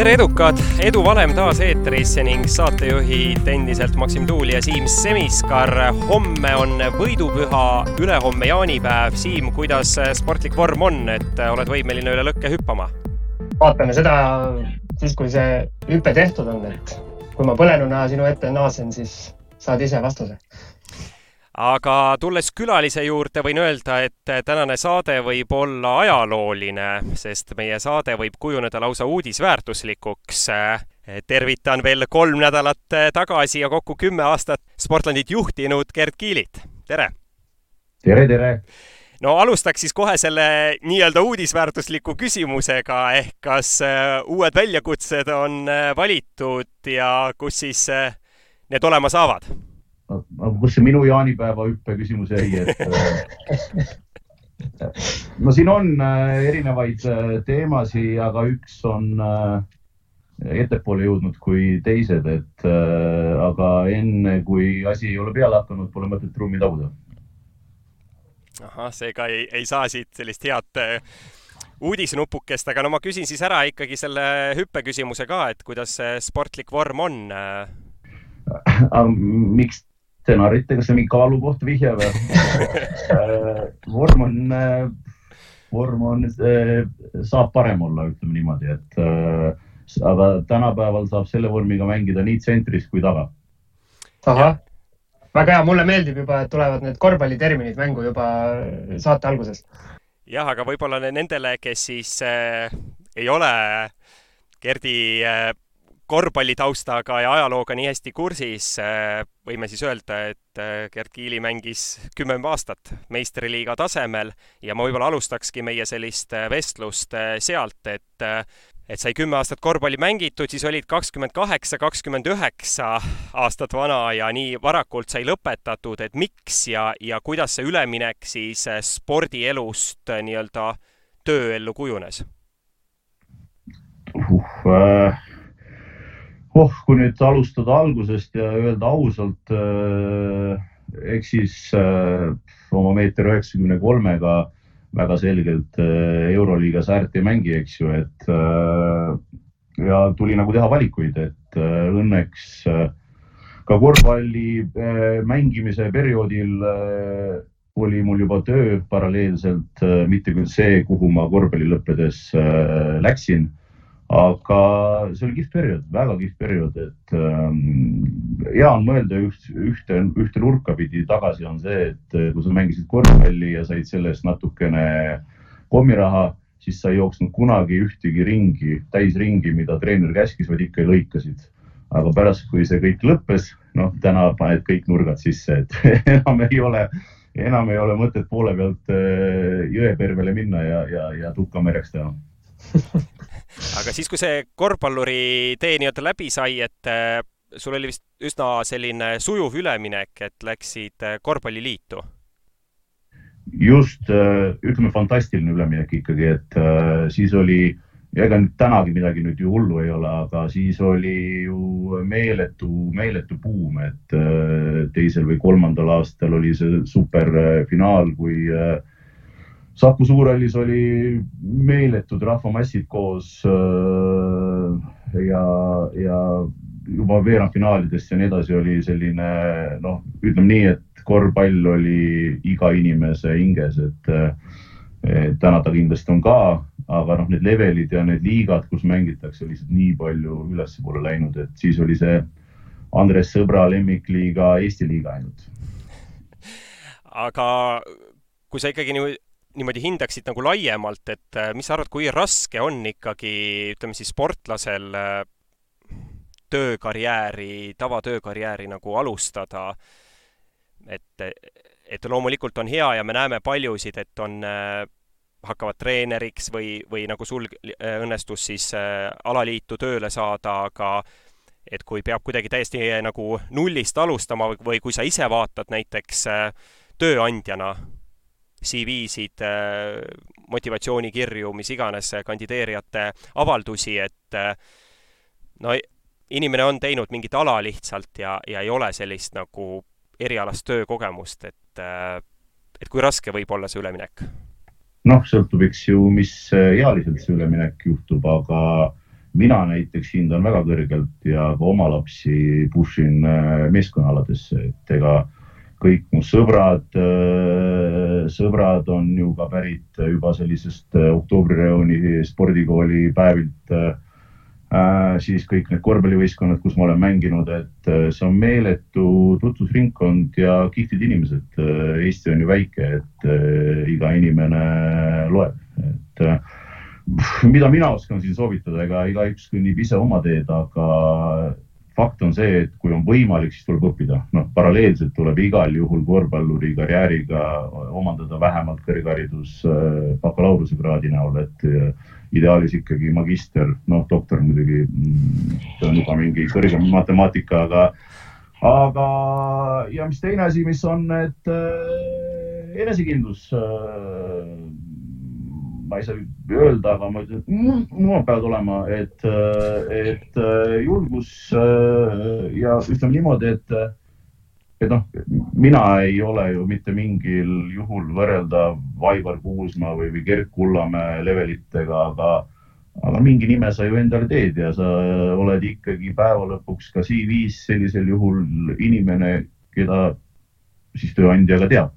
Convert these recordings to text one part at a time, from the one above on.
tere, edukad! Edu Valem taas eetris ning saatejuhid endiselt Maksim Tuul ja Siim Semiskar. homme on võidupüha, ülehomme jaanipäev. Siim, kuidas sportlik vorm on, et oled võimeline üle lõkke hüppama? vaatame seda siis, kui see hüpe tehtud on, et kui ma põlenuna sinu ette naasen, siis saad ise vastuse aga tulles külalise juurde, võin öelda, et tänane saade võib olla ajalooline, sest meie saade võib kujuneda lausa uudisväärtuslikuks. tervitan veel kolm nädalat tagasi ja kokku kümme aastat Sportlandit juhtinud Gerd Kiilit, tere! tere, tere! no alustaks siis kohe selle nii-öelda uudisväärtusliku küsimusega, ehk kas uued väljakutsed on valitud ja kus siis need olema saavad? Kus see minu jaanipäeva hüppe küsimus jäi, et no siin on äh, erinevaid äh, teemasid, aga üks on äh, ettepoole jõudnud kui teised, et aga enne, kui asi ei ole peale hakanud, pole mõtet ruumi taguda. ahah, seega ei, ei saa siit sellist head uudisnupukest, aga no ma küsin siis ära ikkagi selle hüppe küsimuse ka, et kuidas see sportlik vorm on? miks stsenaarite, kas see mingi kaalukoht vihje või vorm on, vorm on, saab parem olla, ütleme niimoodi, et aga tänapäeval saab selle vormiga mängida nii tsentris kui taga. ahah, väga hea, mulle meeldib juba, et tulevad need korvpalliterminid mängu juba saate alguses. jah, aga võib-olla nendele, kes siis äh, ei ole Gerdi äh, korvpallitaustaga ja ajalooga nii hästi kursis, äh, võime siis öelda, et äh, Gerd Kiili mängis kümme aastat meistriliiga tasemel ja ma võib-olla alustakski meie sellist äh, vestlust sealt, et et sai kümme aastat korvpalli mängitud, siis olid kakskümmend kaheksa, kakskümmend üheksa aastat vana ja nii varakult sai lõpetatud, et miks ja, ja kuidas see üleminek siis spordielust nii-öelda tööellu kujunes uh,? Oh, kui nüüd alustada algusest ja öelda ausalt äh,, eks siis äh, oma meeter üheksakümne kolmega väga selgelt äh, Euroliigas äärt ei mängi, eks ju, et äh, ja tuli nagu teha valikuid, et äh, õnneks äh, ka korvpalli äh, mängimise perioodil äh, oli mul juba töö paralleelselt, äh, mitte küll see, kuhu ma korvpalli lõppedes äh, läksin aga see oli kihvt periood, väga kihvt periood, et ähm, hea on mõelda üht, ühte, ühte nurka pidi tagasi on see, et äh, kui sa mängisid korvpalli ja said selle eest natukene kommiraha, siis sa ei jooksnud kunagi ühtegi ringi, täisringi, mida treener käskis, vaid ikka lõikasid. aga pärast, kui see kõik lõppes, noh, täna paned kõik nurgad sisse, et enam ei ole, enam ei ole mõtet poole pealt äh, jõepervele minna ja, ja, ja tukkamereks teha aga siis, kui see korvpalluri tee nii-öelda läbi sai, et äh, sul oli vist üsna selline sujuv üleminek, et läksid äh, korvpalliliitu? just, äh, ütleme fantastiline üleminek ikkagi, et siis oli, ega nüüd tänagi midagi nüüd ju hullu ei ole, aga siis oli ju meeletu, meeletu buum, et teisel või kolmandal aastal oli see superfinaal, kui äh, Saku Suurhallis oli meeletud rahvamassid koos äh, ja, ja juba veerandfinaalidest ja nii edasi oli selline noh, ütleme nii, et korvpall oli iga inimese hinges, et täna ta kindlasti on ka, aga noh, need levelid ja need liigad, kus mängitakse, lihtsalt nii palju ülespoole läinud, et siis oli see Andres Sõbra lemmikliiga Eesti liiga ainult. aga kui sa ikkagi niimoodi niimoodi hindaksid nagu laiemalt, et äh, mis sa arvad, kui raske on ikkagi, ütleme siis sportlasel äh, töökarjääri, tavatöökarjääri nagu alustada, et, et loomulikult on hea ja me näeme paljusid, et on äh, hakkavad treeneriks või, või nagu sul õnnestus siis alaliitu tööle saada, aga et kui peab kuidagi täiesti nagu nullist alustama või kui sa ise vaatad näiteks tööandjana CV-sid, äh, motivatsioonikirju, mis iganes kandideerijate avaldusi, et äh, no inimene on teinud mingit ala lihtsalt ja, ja ei ole sellist nagu erialast töökogemust, et, äh, et kui raske võib olla see üleminek? noh, sõltub, eks ju, mis ealiselt see üleminek juhtub, aga mina näiteks hindan väga kõrgelt ja ka oma lapsi push in meeskonnaaladesse, et ega kõik mu sõbrad, sõbrad on ju ka pärit juba sellisest oktoobrireooni spordikooli päevilt Äh, siis kõik need korvpallivõistkonnad, kus ma olen mänginud, et äh, see on meeletu tutvusringkond ja kihvtid inimesed. Äh, Eesti on ju väike, et iga inimene loeb, et mida mina oskan siin soovitada, ega igaüks kõnnib ise oma teed, aga fakt on see, et kui on võimalik, siis tuleb õppida. noh, paralleelselt tuleb igal juhul korvpalluri karjääriga omandada vähemalt kõrgharidus bakalaureusekraadi näol, et ideaalis ikkagi magister, noh, doktor muidugi, mm, see on juba mingi kõrgem matemaatika, aga, aga ja mis teine asi, mis on, et äh, enesekindlus äh,. Ma ei saa öelda, aga ma ütlen, et mul peavad olema, et, et julgus ja ütleme niimoodi, et et noh, mina ei ole ju mitte mingil juhul võrreldav Aivar Kuusma või, või Gerd Kullamäe levelitega, aga, aga mingi nime sa ju endale teed ja sa oled ikkagi päeva lõpuks ka CV-s sellisel juhul inimene, keda siis tööandja ka teab.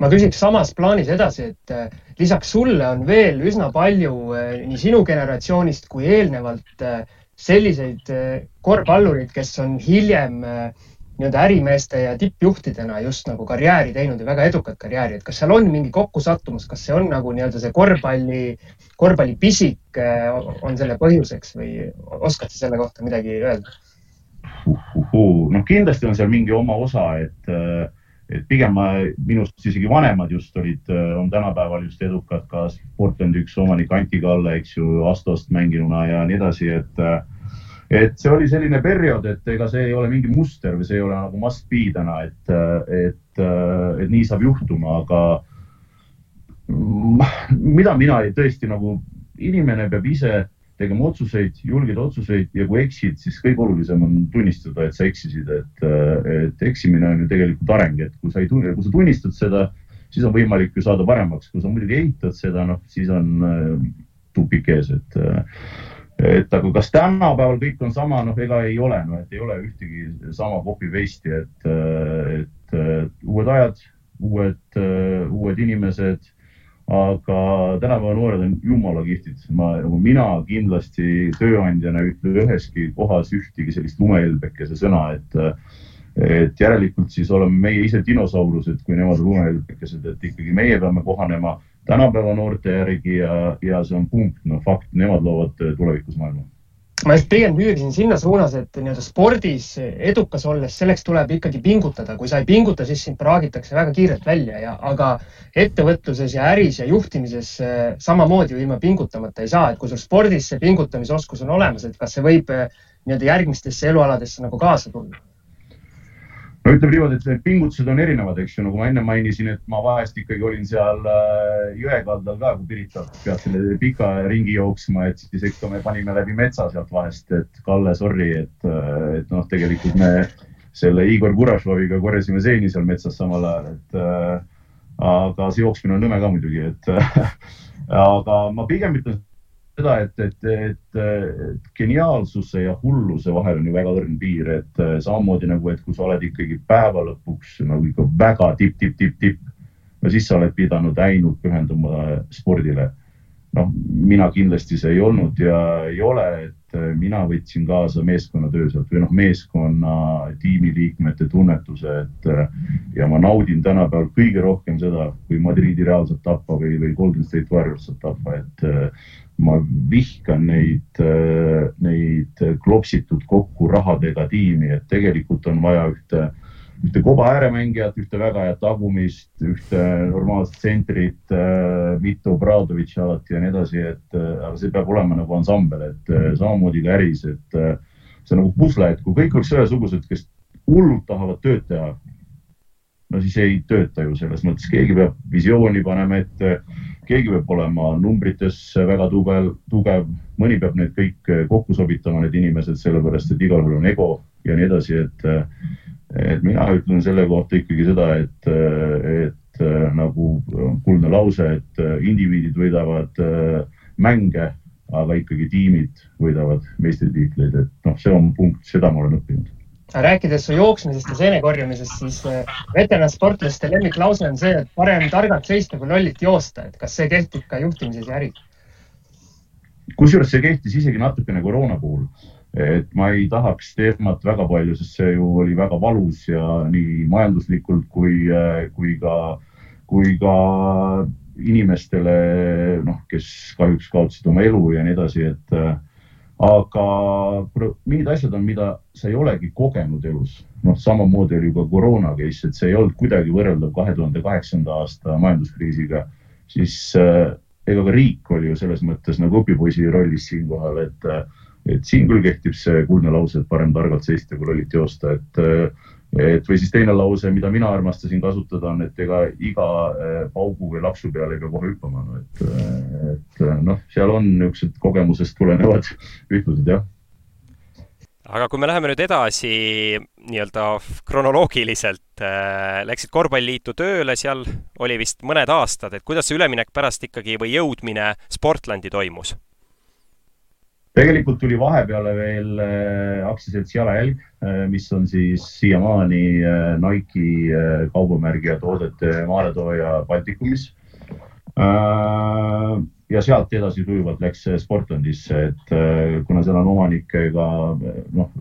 Ma küsiks samas plaanis edasi, et eh, lisaks sulle on veel üsna palju eh, nii sinu generatsioonist kui eelnevalt eh, selliseid korvpallureid, kes on hiljem äh, nii-öelda ärimeeste ja tippjuhtidena just nagu karjääri teinud ja väga edukat karjääri, et kas seal on mingi kokkusattumus, kas see on nagu nii-öelda see korvpalli, korvpallipisik äh, on selle põhjuseks või oskad sa selle kohta midagi öelda? noh, kindlasti on seal mingi oma osa, et, äh, et pigem ma, minust isegi vanemad just olid, äh, on tänapäeval just edukad ka Sportlandi üks omanik Anti Kalle, eks ju, Astost mänginuna ja nii edasi, et et see oli selline periood, et ega see ei ole mingi muster või see ei ole nagu must be täna, et, et, et nii saab juhtuma, aga mida mina tõesti nagu, inimene peab ise tegema otsuseid, julgeid otsuseid ja kui eksid, siis kõige olulisem on tunnistada, et sa eksisid, et, et eksimine on ju tegelikult areng, et kui sa ei tunne, kui sa tunnistad seda, siis on võimalik ju saada paremaks, kui sa muidugi eitad seda, noh, siis on äh, tupik ees, et äh, et aga kas tänapäeval kõik on sama, noh, ega ei ole, no et ei ole ühtegi sama copy paste'i, et, et uued ajad, uued, uued inimesed. Aga tänapäeva noored on jumala kihvtid, ma, nagu mina kindlasti tööandjana ei ütle üheski kohas ühtegi sellist lumehelbekese sõna, et et järelikult siis oleme meie ise dinosaurused, kui nemad on lumehelbekesed, et ikkagi meie peame kohanema tänapäeva noorte järgi ja, ja see on punkt, noh fakt, nemad loovad tulevikus maailma ma just pigem püüdsin sinna suunas, et nii-öelda spordis edukas olles, selleks tuleb ikkagi pingutada, kui sa ei pinguta, siis sind praagitakse väga kiirelt välja ja, aga ettevõtluses ja äris ja juhtimises äh, samamoodi ilma pingutamata ei saa, et kui sul spordis see pingutamisoskus on olemas, et kas see võib äh, nii-öelda järgmistesse elualadesse nagu kaasa tulla no ütleme niimoodi, et need pingutused on erinevad, eks ju, nagu ma enne mainisin, et ma vahest ikkagi olin seal äh, jõe kaldal ka, kui Pirital pead selle pika ringi jooksma, et siis ikka me panime läbi metsa sealt vahest, et Kalle, sorry, et, äh, et noh, tegelikult me selle Igor Kurašoviga korjasime seeni seal metsas samal ajal, et äh, aga see jooksmine on nõme ka muidugi, et aga ma pigem ütlen seda, et, et, et, et geniaalsuse ja hulluse vahel on ju väga õrn piir, et äh, samamoodi nagu, et kui sa oled ikkagi päeva lõpuks nagu ikka väga tipp, tipp, tipp, tipp, no siis sa oled pidanud ainult pühenduma spordile. noh, mina kindlasti see ei olnud ja ei ole, et mina võtsin kaasa meeskonnatöö sealt või noh, meeskonna tiimiliikmete tunnetuse, et äh, ja ma naudin tänapäeval kõige rohkem seda, kui Madridi Real saab tappa või, või Golden State Warriors saab tappa, et ma vihkan neid, äh, neid klopsitud kokku rahadega tiimi, et tegelikult on vaja ühte, ühte koba ääremängijat, ühte väga head tagumist, ühte normaalset tsentrit, äh, mitu Bradovitši alati ja nii edasi, et äh, aga see peab olema nagu ansambel, et samamoodi ka äris, et see on nagu pusle, et kui kõik oleks ühesugused, kes hullult tahavad tööd teha, no siis ei tööta ju selles mõttes, keegi peab visiooni panema ette keegi peab olema numbrites väga tugev, tugev, mõni peab need kõik kokku sobitama, need inimesed, sellepärast et igalühel on ego ja nii edasi, et, et mina ütlen selle kohta ikkagi seda, et, et nagu kuldne lause, et indiviidid võidavad mänge, aga ikkagi tiimid võidavad meistritiitleid, et noh, see on punkt, seda ma olen õppinud. rääkides su jooksmisest ja seene korjamisest, siis äh, veteransportlaste lemmiklause on see, et parem targalt seista kui lollit joosta, et kas see kehtib ka juhtimises ja äris? kusjuures see kehtis isegi natukene koroona puhul, et ma ei tahaks teemat väga palju, sest see ju oli väga valus ja nii majanduslikult kui, äh, kui ka, kui ka inimestele, noh, kes kahjuks kaotasid oma elu ja nii edasi, et äh, aga mingid asjad on, mida sa ei olegi kogenud elus. noh, samamoodi oli ka koroona case, et see ei olnud kuidagi võrreldav kahe tuhande kaheksanda aasta majanduskriisiga, siis äh, ega ka riik oli ju selles mõttes nagu õpipoisi rollis siinkohal, et, et siin küll kehtib see kuldne lause, et parem targalt seista kui lollit joosta, et et või siis teine lause, mida mina armastasin kasutada, on, et ega iga eh, paugu või laksu peale ei pea kohe hüppama no,. et, et noh, seal on niisugused kogemusest tulenevad ütlused, jah aga kui me läheme nüüd edasi nii-öelda kronoloogiliselt äh,, läksid korvpalliliitu tööle, seal oli vist mõned aastad, et kuidas see üleminek pärast ikkagi või jõudmine Sportlandi toimus? Tegelikult tuli vahepeale veel äh, aktsiaselts Jalajälg äh,, mis on siis siiamaani äh, Nike'i äh, kaubamärgi ja toodete maaletooja Baltikumis. Ja sealt edasi sujuvalt läks Sportlandisse, et kuna seal on omanikega noh,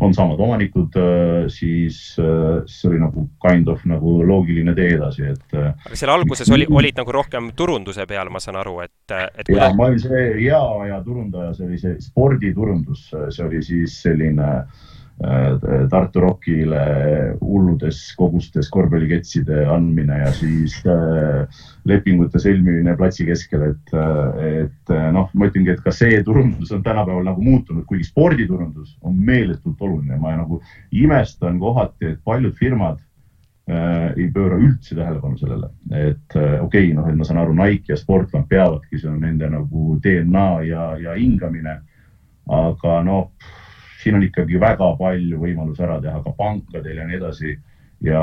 on samad omanikud, äh, siis, äh, siis oli nagu kind of nagu loogiline tee edasi, et. aga seal alguses oli, olid nagu rohkem turunduse peal, ma saan aru, et, et. ja ma olin see hea aja turundaja, see oli see sporditurundus, see oli siis selline äh, Äh, Tartu Rockile hulludes kogustes korvpalliketside andmine ja siis äh, lepingute sõlmimine platsi keskel, et, äh, et noh, ma ütlengi, et ka see turundus on tänapäeval nagu muutunud, kuigi sporditurundus on meeletult oluline. ma nagu imestan kohati, et paljud firmad äh, ei pööra üldse tähelepanu sellele, et äh, okei okay,, noh, et ma saan aru, Nike ja Sportland peavadki, see on nende nagu DNA ja, ja hingamine. aga noh siin on ikkagi väga palju võimalusi ära teha ka pankadel ja nii edasi. ja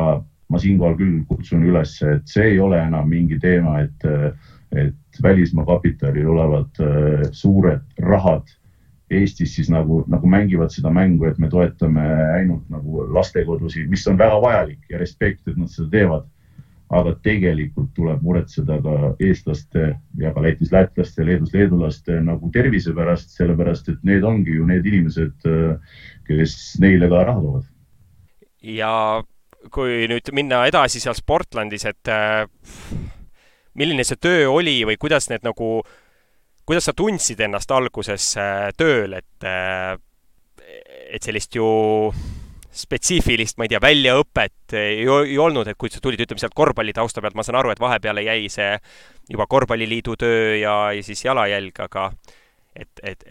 ma siinkohal küll kutsun üles, et see ei ole enam mingi teema, et, et välismaa kapitalil olevad äh, suured rahad Eestis siis nagu, nagu mängivad seda mängu, et me toetame ainult nagu lastekodusid, mis on väga vajalik ja respekt, et nad seda teevad aga tegelikult tuleb muretseda ka eestlaste ja ka Lätis lätlaste, Leedus leedulaste nagu tervise pärast, sellepärast et need ongi ju need inimesed, kes neile ka raha toovad. ja kui nüüd minna edasi seal Sportlandis, et äh, milline see töö oli või kuidas need nagu, kuidas sa tundsid ennast alguses äh, tööl, et äh, et sellist ju spetsiifilist, ma ei tea, väljaõpet ei, ei olnud, et kui sa tulid, ütleme sealt korvpalli tausta pealt, ma saan aru, et vahepeale jäi see juba korvpalliliidu töö ja, ja siis jalajälg, aga et, et,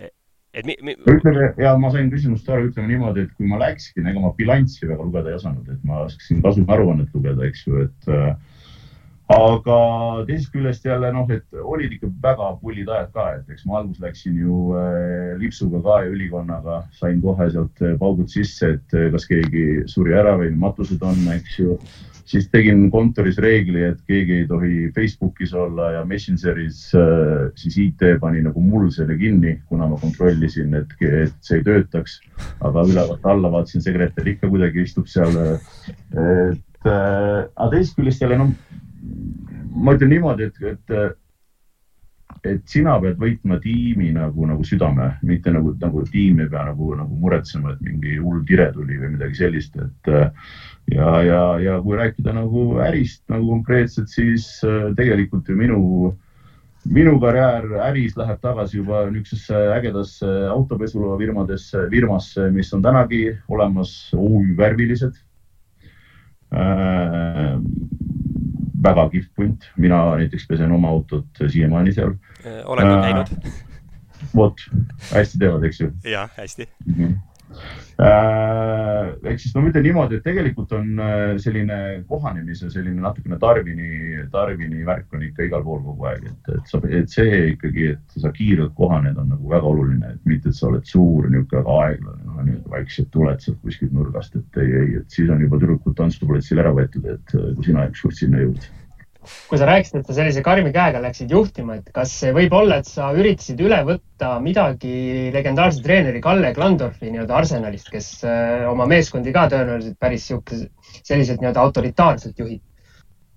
et mi, mi... ütleme ja ma sain küsimust aru, ütleme niimoodi, et kui ma läksin, ega ma bilanssi väga lugeda ei osanud, et ma oskasin kasumiaruannet lugeda, eks ju, et äh, aga teisest küljest jälle noh, et olid ikka väga pullid ajad ka, et eks ma alguses läksin ju äh, lipsuga ka ja ülikonnaga, sain kohe sealt äh, paugud sisse, et äh, kas keegi suri ära või matused on, eks ju. siis tegin kontoris reegli, et keegi ei tohi Facebookis olla ja Messengeris äh, siis IT pani nagu mul selle kinni, kuna ma kontrollisin, et, et see ei töötaks. aga ülevalt alla vaatasin, sekretär ikka kuidagi istub seal. et äh, aga teisest küljest jälle noh ma ütlen niimoodi, et, et, et sina pead võitma tiimi nagu, nagu südame, mitte nagu, nagu tiim ei pea nagu, nagu muretsema, et mingi hull tire tuli või midagi sellist, et ja, ja, ja kui rääkida nagu ärist nagu konkreetselt, siis äh, tegelikult ju minu minu karjäär äris läheb tagasi juba niisugusesse ägedasse autopesulafirmadesse, firmasse, mis on tänagi olemas, OÜ Värvilised. Äh, väga kihvt punt, mina näiteks pesen oma autot siiamaani seal. Äh, olengi äh, käinud. vot, hästi teevad, eks ju? jah, hästi mm. -hmm ehk siis ma ütlen niimoodi, et tegelikult on selline kohanemise, selline natukene tarvini, tarvini värk on ikka igal pool kogu aeg, et, et sa, et see ikkagi, et sa kiirelt kohaned, on nagu väga oluline, et mitte, et sa oled suur niisugune aeglane, noh nii-öelda vaikselt tuled sealt kuskilt nurgast, et ei, ei, et siis on juba tüdrukud tantsuplatsil ära võetud, et kui sina ükskord sinna jõuad kui sa rääkisid, et sa sellise karmi käega läksid juhtima, et kas võib olla, et sa üritasid üle võtta midagi legendaarse treeneri Kalle Klandorfi nii-öelda arsenalist, kes äh, oma meeskondi ka tõenäoliselt päris sihuke, selliselt nii-öelda autoritaarselt juhib?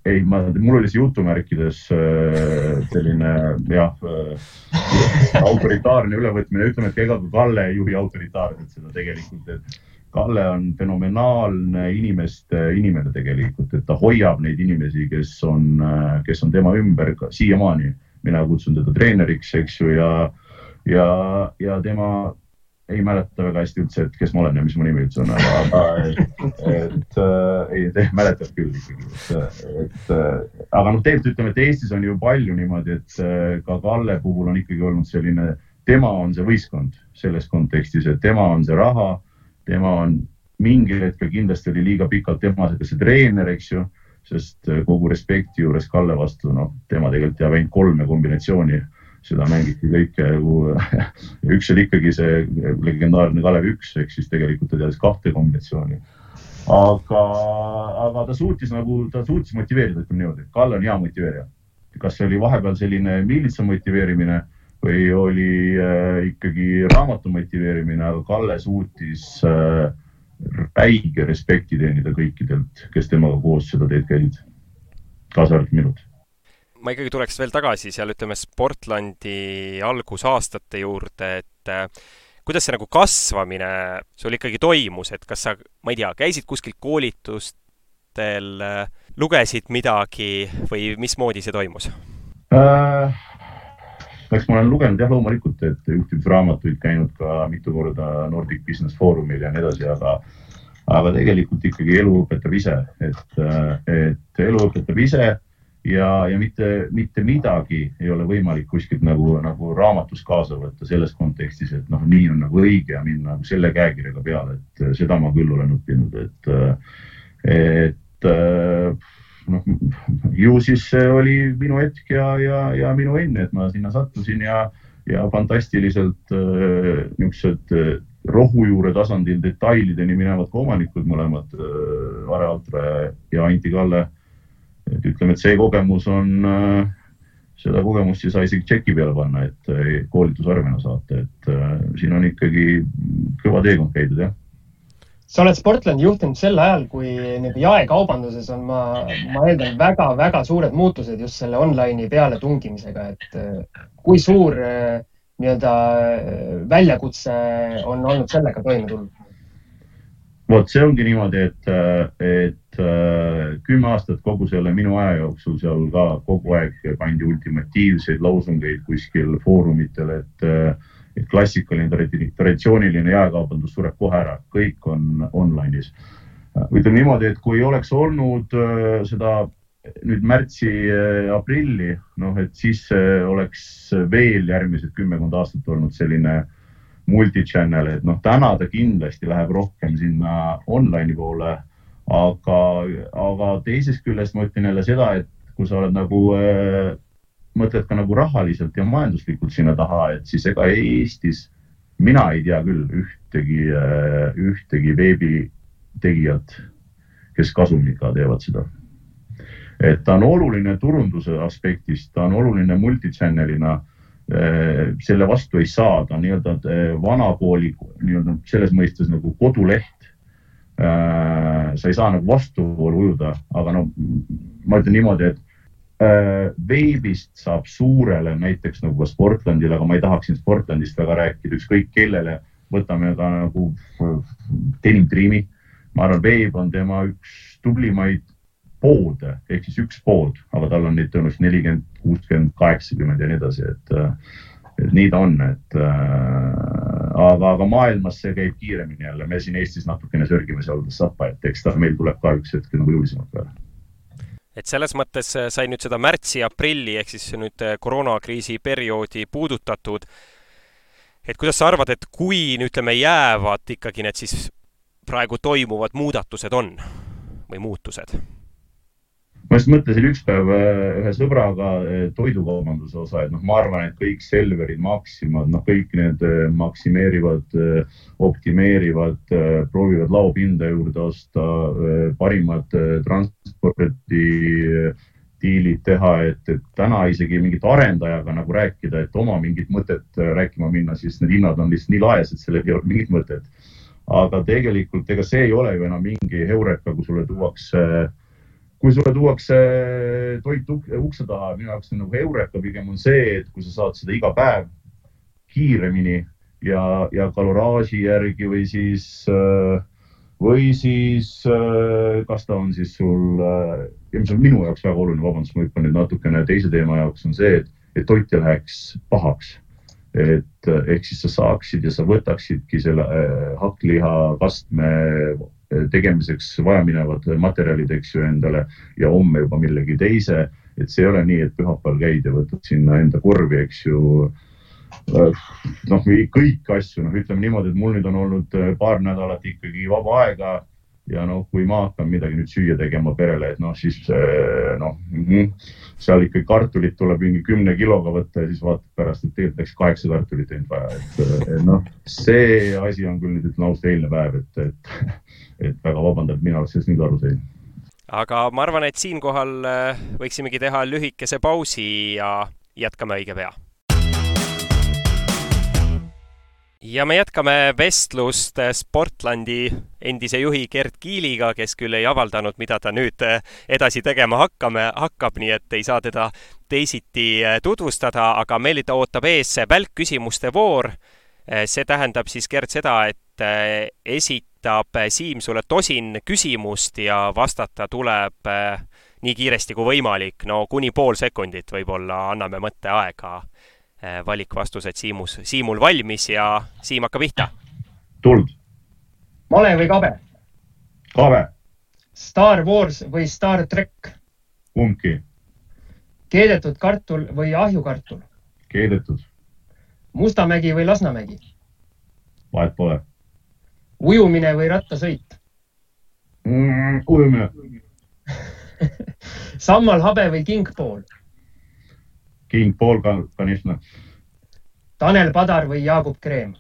Ei, ma, mul oli see jutumärkides äh, selline jah, äh, autoritaarne ülevõtmine, ütleme, et ega ka Kalle ei juhi autoritaarselt seda tegelikult, et Kalle on fenomenaalne inimeste inimene tegelikult, et ta hoiab neid inimesi, kes on, äh, kes on tema ümber siiamaani. mina kutsun teda treeneriks, eks ju, ja, ja, ja tema ei mäleta väga hästi üldse, et kes ma olen ja mis mu nimi üldse on, aga et, et äh, ei, te mäletate küll ikkagi, et, et äh, aga noh, tegelikult ütleme, et Eestis on ju palju niimoodi, et äh, ka Kalle puhul on ikkagi olnud selline, tema on see võistkond selles kontekstis, et tema on see raha, tema on mingil hetkel kindlasti oli liiga pikalt tema see treener, eks ju, sest kogu respekti juures Kalle vastu, noh, tema tegelikult teab ainult kolme kombinatsiooni seda mängiti kõike nagu üks oli ikkagi see legendaarne Kalev üks, ehk siis tegelikult ta teadis kahte kombinatsiooni. aga, aga ta suutis nagu, ta suutis motiveerida, ütleme niimoodi, Kalle on hea motiveerija. kas see oli vahepeal selline miilitsa motiveerimine või oli äh, ikkagi raamatu motiveerimine, aga Kalle suutis äh, räige respekti teenida kõikidelt, kes temaga koos seda teed käisid, kaasa arvatud minult ma ikkagi tuleks veel tagasi seal, ütleme, Sportlandi algusaastate juurde, et äh, kuidas see nagu kasvamine sul ikkagi toimus, et kas sa, ma ei tea, käisid kuskil koolitustel, äh, lugesid midagi või mismoodi see toimus äh,? eks ma olen lugenud jah, loomulikult, et juhtimisraamatuid käinud ka mitu korda Nordic Business Forumil ja nii edasi, aga aga tegelikult ikkagi elu õpetab ise, et, äh, et elu õpetab ise ja, ja mitte, mitte midagi ei ole võimalik kuskilt nagu, nagu raamatust kaasa võtta selles kontekstis, et noh, nii on nagu õige ja minna nagu selle käekirjaga peale, et äh, seda ma küll olen õppinud, et, äh, et äh, noh, ju siis see oli minu hetk ja, ja, ja minu õnn, et ma sinna sattusin ja, ja fantastiliselt niisugused rohujuure tasandil detailideni minevad ka omanikud mõlemad, Are Altre ja Anti Kalle et ütleme, et see kogemus on, äh, seda kogemust ei saa isegi tšeki peale panna, et äh, koolitusarvena saata, et äh, siin on ikkagi kõva teekond käidud, jah sa oled Sportlandi juhtinud sel ajal, kui nii-öelda jaekaubanduses on, ma, ma eeldan väga-väga suured muutused just selle online'i peale tungimisega, et kui suur nii-öelda väljakutse on olnud sellega toime tulla? Vot see ongi niimoodi, et, et äh, kümme aastat kogu selle minu aja jooksul seal ka kogu aeg pandi ultimatiivseid loosungeid kuskil foorumitel, et, äh, et klassikaline traditsiooniline jaekaubandus sureb kohe ära, kõik on online'is. ütleme niimoodi, et kui oleks olnud äh, seda nüüd märtsi-aprilli, noh, et siis oleks veel järgmised kümmekond aastat olnud selline äh, multi-channel, et noh, täna ta kindlasti läheb rohkem sinna online'i poole. aga, aga teisest küljest ma ütlen jälle seda, et kui sa oled nagu äh,, mõtled ka nagu rahaliselt ja majanduslikult sinna taha, et siis ega Eestis mina ei tea küll ühtegi äh,, ühtegi veebitegijat, kes kasumliga teevad seda. et ta on oluline turunduse aspektist, ta on oluline multi-channel'ina selle vastu ei saa, ta on nii-öelda äh, vanakooli nii-öelda selles mõistes nagu koduleht. Äh, sa ei saa nagu vastuvoolu ujuda, aga no ma ütlen niimoodi, et veebist saab suurele näiteks nagu ka Sportlandile, aga ma ei tahaks siin Sportlandist väga rääkida, ükskõik kellele, võtame ka nagu Denim Dreami. ma arvan, veeb on tema üks tublimaid poode ehk siis üks pood, aga tal on neid tõenäoliselt nelikümmend, kuuskümmend, kaheksakümmend ja nii edasi, et, et nii ta on, et äh, aga, aga maailmas see käib kiiremini jälle, me siin Eestis natukene sörgime seal sappa, et eks ta meil tuleb ka üks hetk nagu jõulisemalt peale et selles mõttes sai nüüd seda märtsi-aprilli ehk siis nüüd koroonakriisi perioodi puudutatud. et kuidas sa arvad, et kui ütleme, jäävad ikkagi need siis praegu toimuvad muudatused on või muutused? Ma just mõtlesin üks päev äh, ühe sõbraga äh, toidukaubanduse osa, et noh, ma arvan, et kõik Selverid, Maximad, noh, kõik need äh, maksimeerivad, optimeerivad, proovivad laopinda juurde osta, parimad transpordi diilid teha, et, et täna isegi mingit arendajaga nagu rääkida, et oma mingit mõtet rääkima minna, siis need hinnad on lihtsalt nii laes, et sellel ei ole mingit mõtet. aga tegelikult ega see ei ole ju enam mingi heureka, kui sulle tuuakse, kui sulle tuuakse toit ukse taha, minu jaoks on nagu heureka pigem on see, et kui sa saad seda iga päev kiiremini ja, ja kaloraaži järgi või siis äh, või siis äh, kas ta on siis sul, äh, mis on minu jaoks väga oluline, vabandust, ma hüppan nüüd natukene teise teema jaoks, on see, et, et toit ei läheks pahaks. et ehk siis sa saaksid ja sa võtaksidki selle hakkliha kastme tegemiseks vajaminevad materjalid, eks ju, endale ja homme juba millegi teise. et see ei ole nii, et pühapäeval käid ja võtad sinna enda korvi, eks ju noh, kõiki asju, noh, ütleme niimoodi, et mul nüüd on olnud äh, paar nädalat ikkagi vaba aega ja noh, kui ma hakkan midagi nüüd süüa tegema perele, et noh, siis äh, noh mm -hmm, seal ikkagi kartulit tuleb mingi kümne kiloga võtta ja siis vaatad pärast, et tegelikult läks kaheksa kartulit ainult vaja, et, et noh, see asi on küll nüüd ütlen ausalt eilne päev, et, et, et väga vabandan, et mina alles sellest nüüd aru sain. Aga ma arvan, et siinkohal võiksimegi teha lühikese pausi ja jätkame õige pea ja me jätkame vestlust Sportlandi endise juhi Gerd Kiiliga, kes küll ei avaldanud, mida ta nüüd edasi tegema hakkame, hakkab, nii et ei saa teda teisiti tutvustada, aga meil ootab ees välkküsimuste voor. see tähendab siis, Gerd, seda, et esitab Siim sulle tosin küsimust ja vastata tuleb nii kiiresti kui võimalik, no kuni pool sekundit võib-olla anname mõtteaega valikvastused Siimus, Siimul valmis ja Siim hakkab pihta. tuld. male või kabe? kabe. Star Wars või Star track? kumbki. keedetud kartul või ahjukartul? keedetud. Mustamägi või Lasnamägi? vahet pole. ujumine või rattasõit mm,? ujumine sammal habe või kingpool? King Paul Kanisna. Tanel Padar või Jaagup Kreem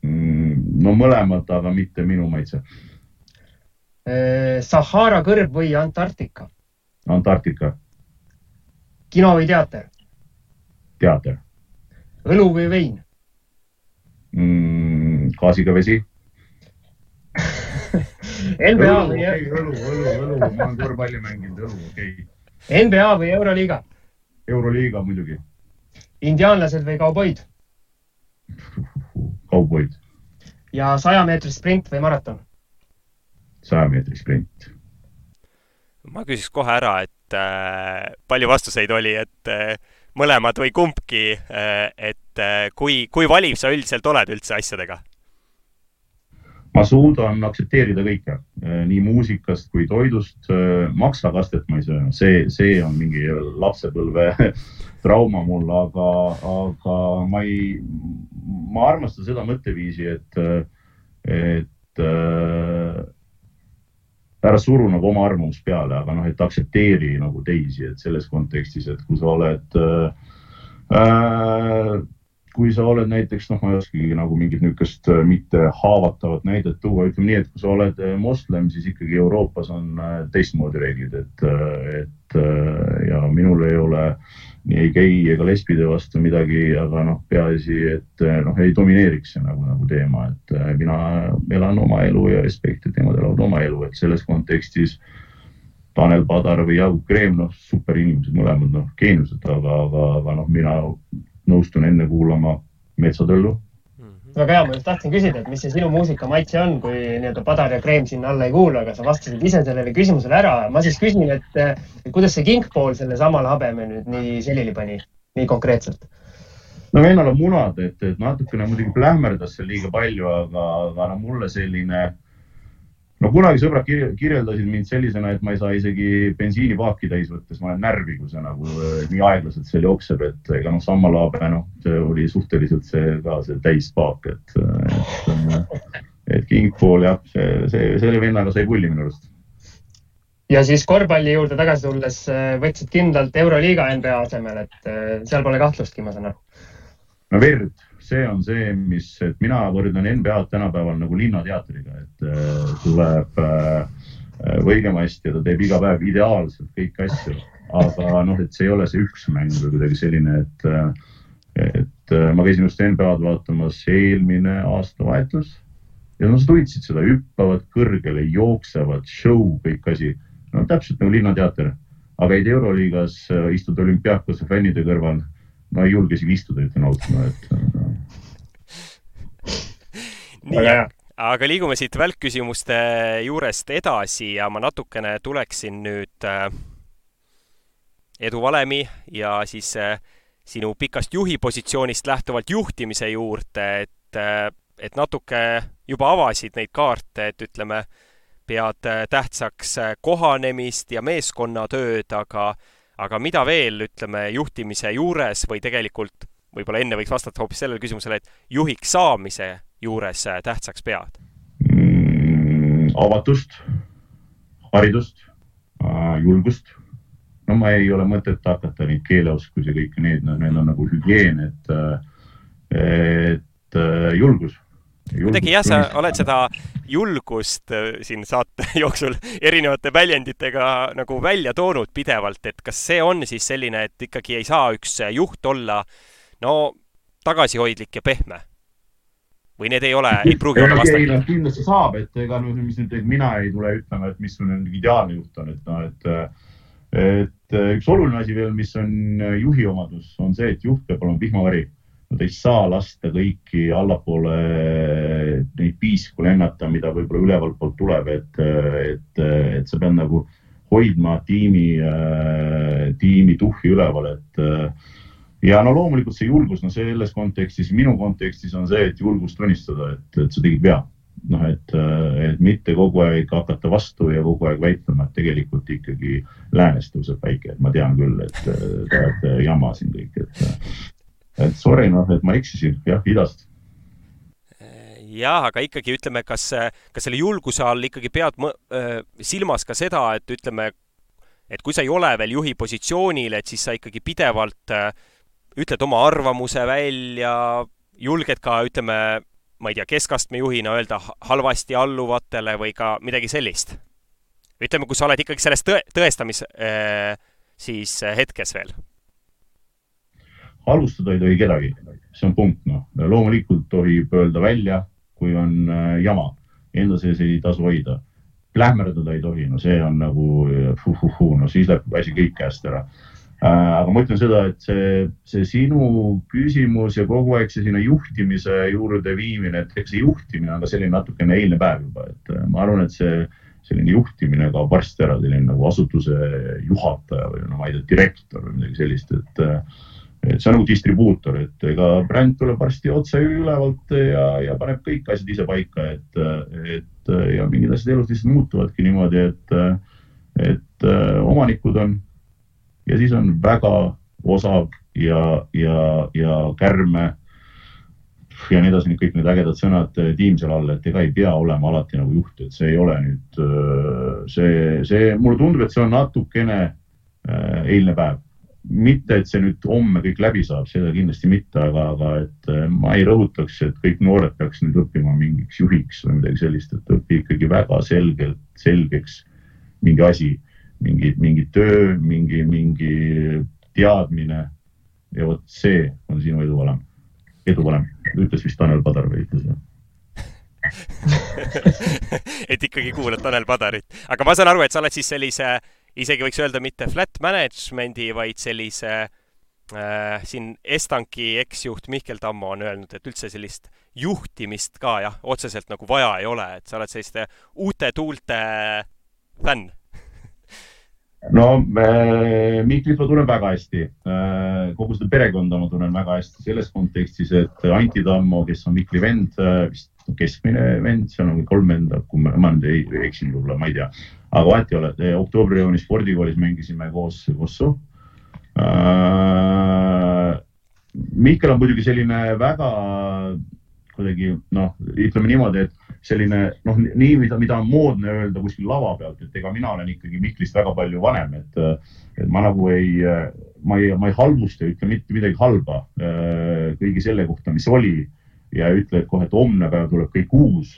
mm,? no mõlemad, aga mitte minu maitse. Eh, Sahara kõrb või Antarktika? Antarktika. kino või teater? teater. õlu või vein mm,? gaasiga vesi NBA või õlu, õlu, õlu, ma olen korvpalli mänginud, õlu, okei okay.. NBA või Euroliiga? Euroliiga muidugi. indiaanlased või kauboid? kauboid. ja saja meetri sprint või maraton? saja meetri sprint. ma küsiks kohe ära, et äh, palju vastuseid oli, et äh, mõlemad või kumbki äh,, et äh, kui, kui valiv sa üldiselt oled üldse asjadega? Ma suudan aktsepteerida kõike, eh, nii muusikast kui toidust. Eh, maksakastet ma ei söö, see, see on mingi lapsepõlve trauma mul, aga, aga ma ei, ma armastan seda mõtteviisi, et, et äh, ära suru nagu oma arvamust peale, aga noh, et aktsepteeri nagu teisi, et selles kontekstis, et kui sa oled äh, kui sa oled näiteks, noh, ma ei oskagi nagu mingit niisugust äh, mitte haavatavat näidet tuua, ütleme nii, et kui sa oled äh, moslem, siis ikkagi Euroopas on äh, teistmoodi reeglid, et, et ja minul ei ole ei gei ega lesbide vastu midagi, aga noh, peaasi, et noh, ei domineeriks see nagu, nagu teema, et mina elan oma elu ja respekt, et nemad elavad oma elu, et selles kontekstis Tanel Padar või Jaagup Kreem, noh, super inimesed mõlemad, noh, geeniused, aga, aga, aga noh, mina nõustun enne kuulama Metsatõllu mm. -hmm. väga hea, ma just tahtsin küsida, et mis see sinu muusikamaitse on, kui nii-öelda Padar ja Kreem sinna alla ei kuulu, aga sa vastasid ise sellele küsimusele ära. ma siis küsin, et kuidas see kingpool selle samale habeme nüüd nii selili pani, nii konkreetselt? no vennal on munad, et, et natukene muidugi plähmerdas seal liiga palju, aga, aga no mulle selline no kunagi sõbrad kirjeldasid mind sellisena, et ma ei saa isegi bensiinipaaki täis võttes, ma olen närvi, kui see nagu äh, nii aeglaselt seal jookseb, et ega noh, Sammalaabe, noh, see oli suhteliselt see ka see täispaak, et, et, et Kingpool jah, see, see, selle vennaga sai pulli minu arust. ja siis korvpalli juurde tagasi tulles äh, võtsid kindlalt Euroliiga NBA asemel, et seal pole kahtlustki, ma saan aru. no verd see on see, mis, et mina võrdlen NBA-d tänapäeval nagu Linnateatriga, et äh, tuleb äh, võigemasti ja ta teeb iga päev ideaalselt kõiki asju, aga noh, et see ei ole see üks mäng või kuidagi selline, et, et ma käisin just NBA-d vaatamas eelmine aastavahetus ja nad hoidsid seda, hüppavad kõrgele, jooksevad, show, kõik asi. no täpselt nagu Linnateater, aga et Euroliigas istud olümpiaakose fännide kõrval, no ei julge isegi istuda, ütlen ausalt, no et nii, aga liigume siit välkküsimuste juurest edasi ja ma natukene tuleksin nüüd äh, eduvalemi ja siis äh, sinu pikast juhi positsioonist lähtuvalt juhtimise juurde, et, äh, et natuke juba avasid neid kaarte, et ütleme, pead tähtsaks kohanemist ja meeskonnatööd, aga, aga mida veel, ütleme, juhtimise juures või tegelikult võib-olla enne võiks vastata hoopis sellele küsimusele, et juhiks saamise juures äh, tähtsaks pead mm,? avatust, haridust, äh, julgust. no ma ei ole mõtet hakata neid keeleoskusi ja kõiki neid, no need on nagu hügieen, et, äh, et julgus kuidagi jah, sa oled seda julgust siin saate jooksul erinevate väljenditega nagu välja toonud pidevalt, et kas see on siis selline, et ikkagi ei saa üks juht olla no tagasihoidlik ja pehme? Või need ei ole, ei pruugi olla vastandid? ei, kindlasti saab, et ega noh, mis nüüd, mina ei tule ütlema, et missugune ideaalne juht on, et noh, et et üks oluline asi veel, mis on juhi omadus, on see, et juht peab olema vihmavari. Nad ei saa lasta kõiki allapoole neid piisku lennata, mida võib-olla ülevalt poolt tuleb, et, et, et sa pead nagu hoidma tiimi, tiimi tuhhi üleval, et ja no loomulikult see julgus, no selles kontekstis, minu kontekstis on see, et julgust tunnistada, et, et sa tegid vea. noh, et, et mitte kogu aeg hakata vastu ja kogu aeg väitlema, et tegelikult ikkagi läänes tõuseb päike, et ma tean küll, et te olete jama siin kõik, et, et sorry, noh, et ma eksisin, jah, idast. Jah, aga ikkagi ütleme, kas, kas selle julguse all ikkagi pead silmas ka seda, et ütleme, et kui sa ei ole veel juhi positsioonil, et siis sa ikkagi pidevalt äh, ütled oma arvamuse välja, julged ka, ütleme, ma ei tea, keskastme juhina öelda halvasti alluvatele või ka midagi sellist? ütleme, kui sa oled ikkagi selles tõe, tõestamis äh, siis äh, hetkes veel. alustada ei tohi kedagi, see on punkt, noh. loomulikult tohib öelda välja, kui on äh, jama, enda sees ei tasu hoida. plähmerdada ei tohi, no see on nagu fuh-fuh-fuh, no siis läheb asi kõik käest ära aga ma ütlen seda, et see, see sinu küsimus ja kogu aeg see sinna juhtimise juurde viimine, et eks see juhtimine on ka selline natukene eilne päev juba, et äh, ma arvan, et see selline juhtimine kaob varsti ära, selline nagu asutuse juhataja või no ma ei tea, direktor või midagi sellist, et äh, et see on nagu distribuutor, et ega bränd tuleb varsti otse ülevalt ja, ja paneb kõik asjad ise paika, et, et ja mingid asjad elus lihtsalt muutuvadki niimoodi, et, et omanikud on ja siis on väga osav ja, ja, ja kärme ja nii edasi, kõik need ägedad sõnad eh, tiim seal all, et ega ei pea olema alati nagu juht, et see ei ole nüüd eh, see, see, mulle tundub, et see on natukene äh, eilne päev. mitte, et see nüüd homme kõik läbi saab, seda kindlasti mitte, aga, aga et ma ei rõhutaks, et kõik noored peaks nüüd õppima mingiks juhiks või midagi sellist, et õpi ikkagi väga selgelt, selgeks mingi asi mingi, mingi töö, mingi, mingi teadmine. ja vot see on sinu eduvalem, eduvalem, ütles vist Tanel Padar või ütles või? et ikkagi kuulad Tanel Padarit, aga ma saan aru, et sa oled siis sellise, isegi võiks öelda mitte flat management'i, vaid sellise äh, siin Estanki eksjuht Mihkel Tammo on öelnud, et üldse sellist juhtimist ka jah, otseselt nagu vaja ei ole, et sa oled selliste uute tuulte fänn no Miklit ma tunnen väga hästi äh,. kogu seda perekonda ma tunnen väga hästi selles kontekstis, et Anti Tammo, kes on Mikli vend äh,, vist keskmine vend, seal on kolm venda, kui ma, ma nüüd ei, ei eksin võib-olla, ma ei tea. aga vahet ei ole, oktoobrijooni spordikoolis mängisime koos Kossu äh,. Mihkel on muidugi selline väga kuidagi noh, ütleme niimoodi, et selline noh, nii, mida, mida on moodne öelda kuskil lava pealt, et ega mina olen ikkagi Miklist väga palju vanem, et, et ma nagu ei, ma ei, ma ei halvusta ja ütle mitte midagi halba äh, kõigi selle kohta, mis oli ja ütle, et kohe, et homne päev tuleb kõik uus.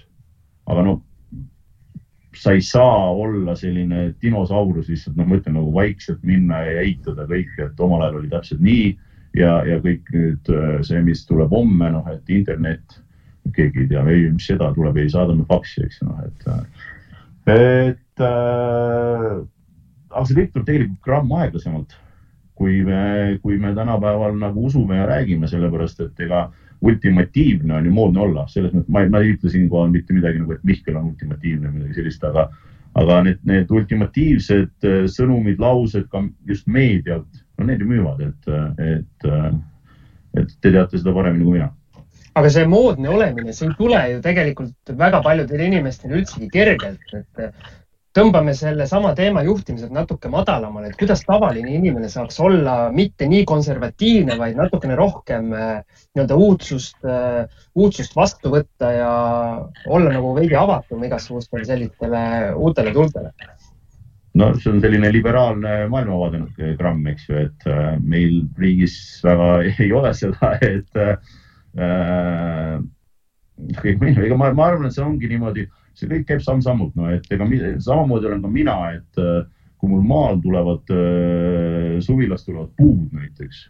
aga no sa ei saa olla selline dinosaurus lihtsalt, noh, ma ütlen nagu vaikselt minna ja eitada kõike, et omal ajal oli täpselt nii ja, ja kõik nüüd äh, see, mis tuleb homme, noh, et internet, keegi ei tea, ei, mis seda tuleb, ei saadame faksi, eks noh, et, äh, et äh, aga see kõik tuleb tegelikult gramm aeglasemalt, kui me, kui me tänapäeval nagu usume ja räägime, sellepärast et ega ultimatiivne on ju moodne olla, selles mõttes ma, ma ei ütle siinkohal mitte midagi nagu, et Mihkel on ultimatiivne või midagi sellist, aga, aga need, need ultimatiivsed sõnumid, laused ka just meedialt no need ju müüvad, et, et, et te teate seda paremini kui mina. Aga see moodne olemine, see ei tule ju tegelikult väga paljudel inimestel üldsegi kergelt, et tõmbame sellesama teema juhtimiselt natuke madalamale, et kuidas tavaline inimene saaks olla mitte nii konservatiivne, vaid natukene rohkem nii-öelda uudsust, uudsust vastu võtta ja olla nagu veidi avatum igasugustele sellistele uutele tuldele no see on selline liberaalne maailmavaade gramm, eks ju, et äh, meil riigis väga ei ole seda, et äh, ega ma, ma arvan, et see ongi niimoodi, see kõik käib samm-sammult, no et ega samamoodi olen ka mina, et äh, kui mul maal tulevad äh,, suvilas tulevad puud näiteks,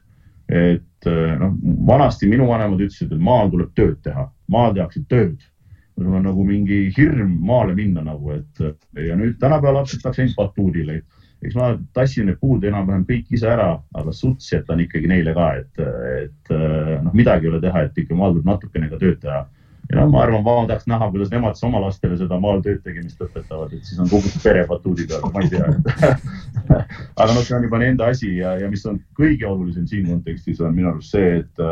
et noh, vanasti minu vanemad ütlesid, et maal tuleb tööd teha, maal tehakse tööd sul on nagu mingi hirm maale minna nagu, et ja nüüd tänapäeval lapsed tahaks ainult batuudile. Eks ma tassin need puud enam-vähem kõik ise ära, aga suts jätan ikkagi neile ka, et, et noh, midagi ei ole teha, et ikka maal tuleb natukene ka tööd teha. ja noh, ma arvan, ma tahaks näha, kuidas nemad siis oma lastele seda maal tööd tegemist õpetavad, et siis on kogu pere batuudi peal, ma ei tea aga noh, see on juba nende asi ja, ja mis on kõige olulisem siin kontekstis on minu arust see, et,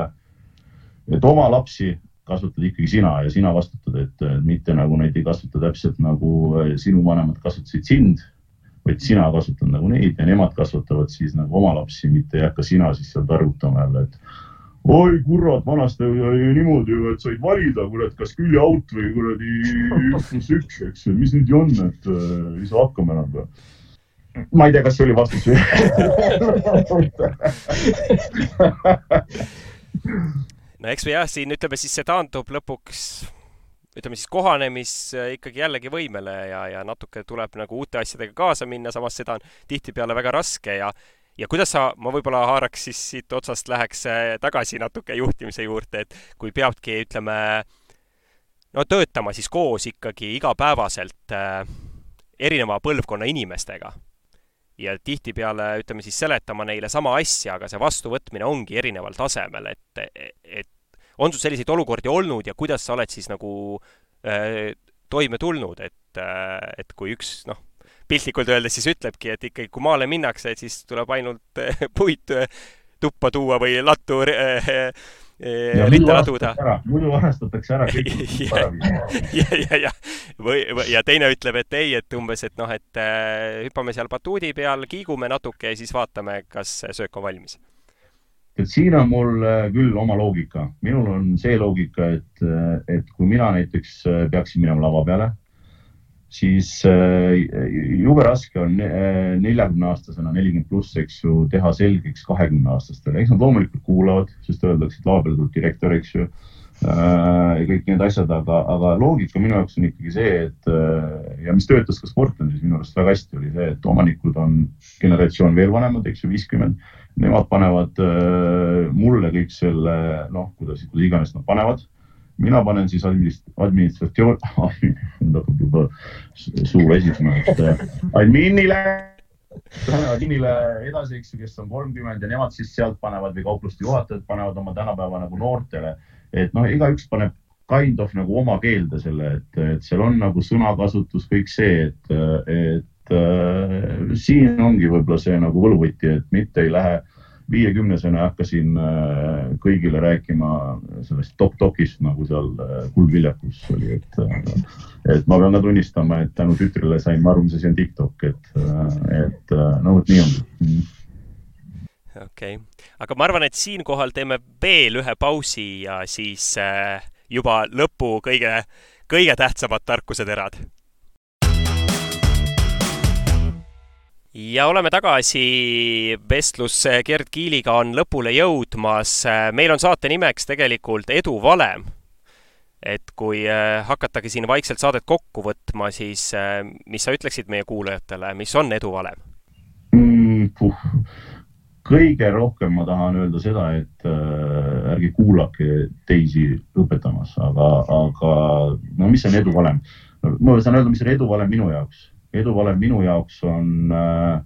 et oma lapsi kasvatad ikkagi sina ja sina vastutad, et mitte nagu neid ei kasvata täpselt nagu äh, sinu vanemad kasvatasid sind, vaid sina kasvatad nagu neid ja nemad kasvatavad siis nagu oma lapsi, mitte ei hakka sina siis seal targutama jälle, et oi kurat, vanasti oli niimoodi ju, et said valida, kurat, kas küljeaut või kuradi üks pluss üks, eks ju, mis nüüd ju on, et äh, ei saa hakkama enam või? ma ei tea, kas see oli vastus no eks või jah, siin ütleme siis see taandub lõpuks ütleme siis kohanemis ikkagi jällegi võimele ja, ja natuke tuleb nagu uute asjadega kaasa minna, samas seda on tihtipeale väga raske ja ja kuidas sa, ma võib-olla haaraks siis siit otsast, läheks äh, tagasi natuke juhtimise juurde, et kui peabki, ütleme, no töötama siis koos ikkagi igapäevaselt äh, erineva põlvkonna inimestega ja tihtipeale, ütleme siis, seletama neile sama asja, aga see vastuvõtmine ongi erineval tasemel, et, et on sul selliseid olukordi olnud ja kuidas sa oled siis nagu äh, toime tulnud, et äh,, et kui üks noh, piltlikult öeldes siis ütlebki, et ikkagi kui maale minnakse, et siis tuleb ainult äh, puit äh, tuppa tuua või lattu äh, äh, ritta laduda. muidu varastatakse ära kõik. ja, ja, ja, ja, või, või, ja teine ütleb, et ei, et umbes, et noh, et äh, hüppame seal batuudi peal, kiigume natuke ja siis vaatame, kas söök on valmis et siin on mul äh, küll oma loogika, minul on see loogika, et, äh, et kui mina näiteks äh, peaksin minema lava peale, siis jube raske on neljakümne aastasena, nelikümmend pluss, eks ju, teha selgeks kahekümne aastastele, eks nad loomulikult kuulavad, sest öeldakse, et lava peale tuleb direktor, eks ju ja kõik need asjad, aga, aga loogika minu jaoks on ikkagi see, et ja mis töötas ka Sportlandis minu arust väga hästi, oli see, et omanikud on generatsioon veel vanemad, eks ju, viiskümmend nemad panevad äh, mulle kõik selle, noh, kuidas, kuidas iganes nad panevad. mina panen siis administ-, administratsioon, hakkab juba suu väsima, et äh, adminile, adminile edasi, eks ju, kes on kolmkümmend ja nemad siis sealt panevad või kaupluste juhatajad panevad oma tänapäeva nagu noortele. et noh, igaüks paneb kind of nagu oma keelde selle, et, et seal on nagu sõnakasutus, kõik see, et, et äh, siin ongi võib-olla see nagu võluvõti, et mitte ei lähe viiekümnesena ei hakka siin äh, kõigile rääkima sellest top-topist nagu seal äh, Kuldviljakus oli, et, äh, et ma pean ka tunnistama, et tänu tütrele sain ma aru, mis asi on TikTok, et, et no vot nii ongi mhm. okei okay., aga ma arvan, et siinkohal teeme veel ühe pausi ja siis juba lõpu kõige, kõige tähtsamad tarkuseterad ja oleme tagasi, vestlus Gerd Kiiliga on lõpule jõudmas. meil on saate nimeks tegelikult eduvalem. et kui hakatagi siin vaikselt saadet kokku võtma, siis mis sa ütleksid meie kuulajatele, mis on edu valem mm,? kõige rohkem ma tahan öelda seda, et äh, ärge kuulake teisi õpetamas, aga, aga no mis on eduvalem? ma saan öelda, mis on eduvalem minu jaoks. Eduvalem minu jaoks on äh,,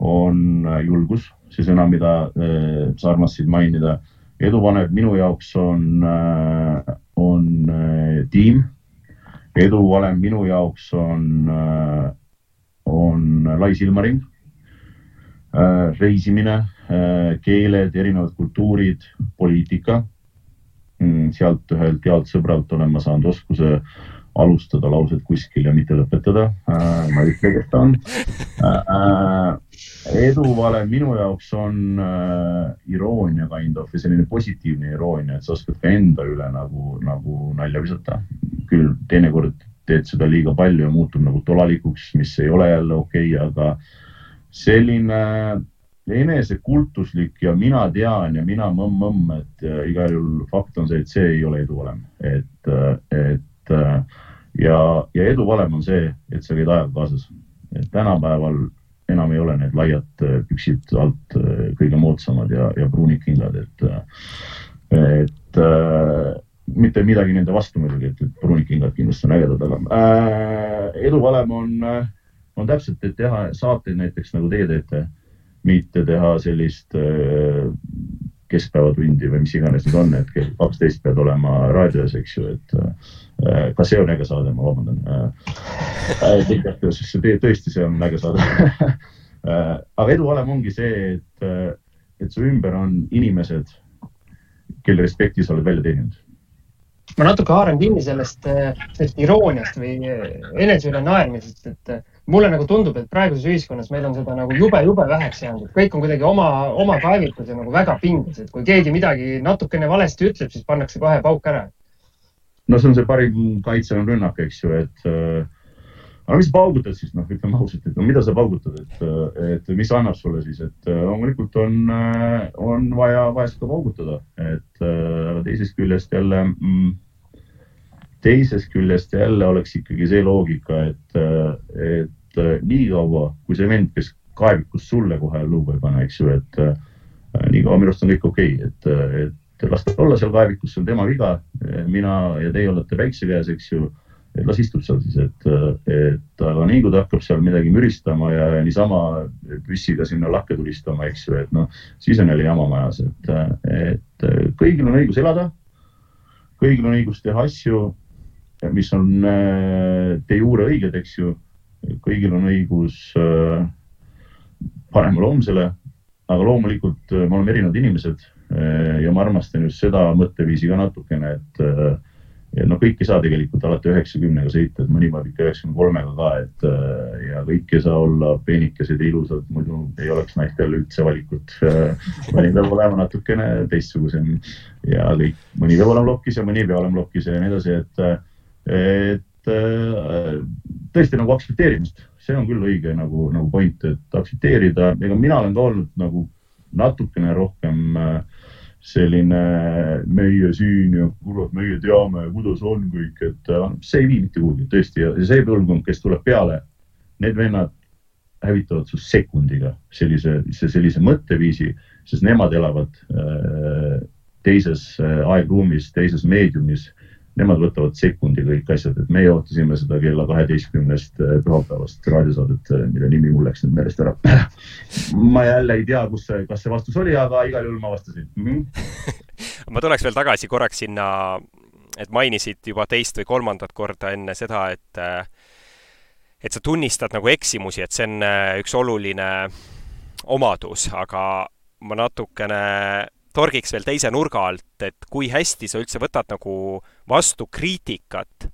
on julgus, see sõna, mida äh, sa armastasid mainida. eduvalem minu jaoks on äh,, on tiim. eduvalem minu jaoks on on lai silmaring reisimine, keeled, erinevad kultuurid, poliitika. Mm, sealt ühelt healt sõbralt olen ma saanud oskuse alustada lauset kuskil ja mitte lõpetada. Äh, ma ei ütle, kes ta on. eduvalem minu jaoks on iroonia kind of ja selline positiivne iroonia, et sa oskad ka enda üle nagu, nagu nalja visata. küll teinekord teed seda liiga palju ja muutub nagu tolalikuks, mis ei ole jälle okei okay,, aga selline enesekultuslik ja mina tean ja mina mõmm-mõmm, et äh, igal juhul fakt on see, et see ei ole eduvalem, et, äh, et äh, ja, ja eduvalem on see, et sa käid ajaga kaasas. et tänapäeval enam ei ole need laiad püksid alt kõige moodsamad ja, ja pruunid kingad, et, et mitte midagi nende vastu muidugi, et pruunid kingad kindlasti on ägedad, aga äh, eduvalem on äh, on täpselt, et teha saateid näiteks nagu teie teete, mitte teha sellist äh, keskpäevatundi või mis iganes need on, et kell kaksteist pead olema raadios, eks ju, et äh, ka see on äge saade, ma vabandan äh,. tõesti, see on äge saade äh, aga eduvalem ongi see, et, äh, et su ümber on inimesed, kelle respekti sa oled välja teeninud ma natuke haaran kinni sellest, sellest irooniast või enese üle naermisest, et mulle nagu tundub, et praeguses ühiskonnas meil on seda nagu jube-jube väheks jäänud, et kõik on kuidagi oma, oma kaevikus ja nagu väga pinges, et kui keegi midagi natukene valesti ütleb, siis pannakse kohe pauk ära. no see on see parim kaitse on rünnak, eks ju, et äh, aga mis sa paugutad siis, noh, ütleme ausalt, et no mida sa paugutad, et, äh, et mis annab sulle siis, et äh, loomulikult on, äh, on vaja, vaja seda paugutada, et aga teisest küljest jälle mm, teisest küljest jälle oleks ikkagi see loogika, et, et et äh, niikaua, kui see vend, kes kaevikus sulle kohe luuba ei pane, eks ju, et äh, niikaua minu arust on kõik okei okay., et, äh, et las ta olla seal kaevikus, see on tema viga. mina ja teie olete päikse käes, eks ju. et las istub seal siis, et, et aga nii kui ta hakkab seal midagi müristama ja, ja niisama püssiga sinna lakke tulistama, eks ju, et noh, siis on jälle jama majas, et, et kõigil on õigus elada. kõigil on õigus teha asju, mis on de jure õiged, eks ju kõigil on õigus äh, paremale homsele, aga loomulikult äh, me oleme erinevad inimesed äh, ja ma armastan just seda mõtteviisi ka natukene, et et noh, kõik ei saa tegelikult alati üheksakümnega sõita, et mõni peab ikka üheksakümne kolmega ka, et ja kõik ei saa olla peenikesed ja ilusad, muidu ei oleks naistel üldse valikut. mõni peab olema natukene teistsugusem ja kõik, mõni peab olema lokkis ja mõni ei pea olema lokkis ja nii edasi, et, et tõesti nagu aktsepteerimist, see on küll õige nagu, nagu point, et aktsepteerida, ega mina olen ka olnud nagu natukene rohkem äh, selline meie siin ja kurat, meie teame, kuidas on kõik, et äh, see ei vii mitte kuhugi tõesti. Ja see põlvkond, kes tuleb peale, need vennad hävitavad su sekundiga sellise, sellise mõtteviisi, sest nemad elavad teises aegruumis, teises meediumis nemad võtavad sekundi kõik asjad, et meie ootasime seda kella kaheteistkümnest äh, pühapäevast raadiosaadet, äh, mille nimi mul läks nüüd meelest ära. ma jälle ei tea, kus see, kas see vastus oli, aga igal juhul ma vastasin mm. -hmm. ma tuleks veel tagasi korraks sinna, et mainisid juba teist või kolmandat korda enne seda, et äh, et sa tunnistad nagu eksimusi, et see on üks oluline omadus, aga ma natukene torgiks veel teise nurga alt, et kui hästi sa üldse võtad nagu vastu kriitikat,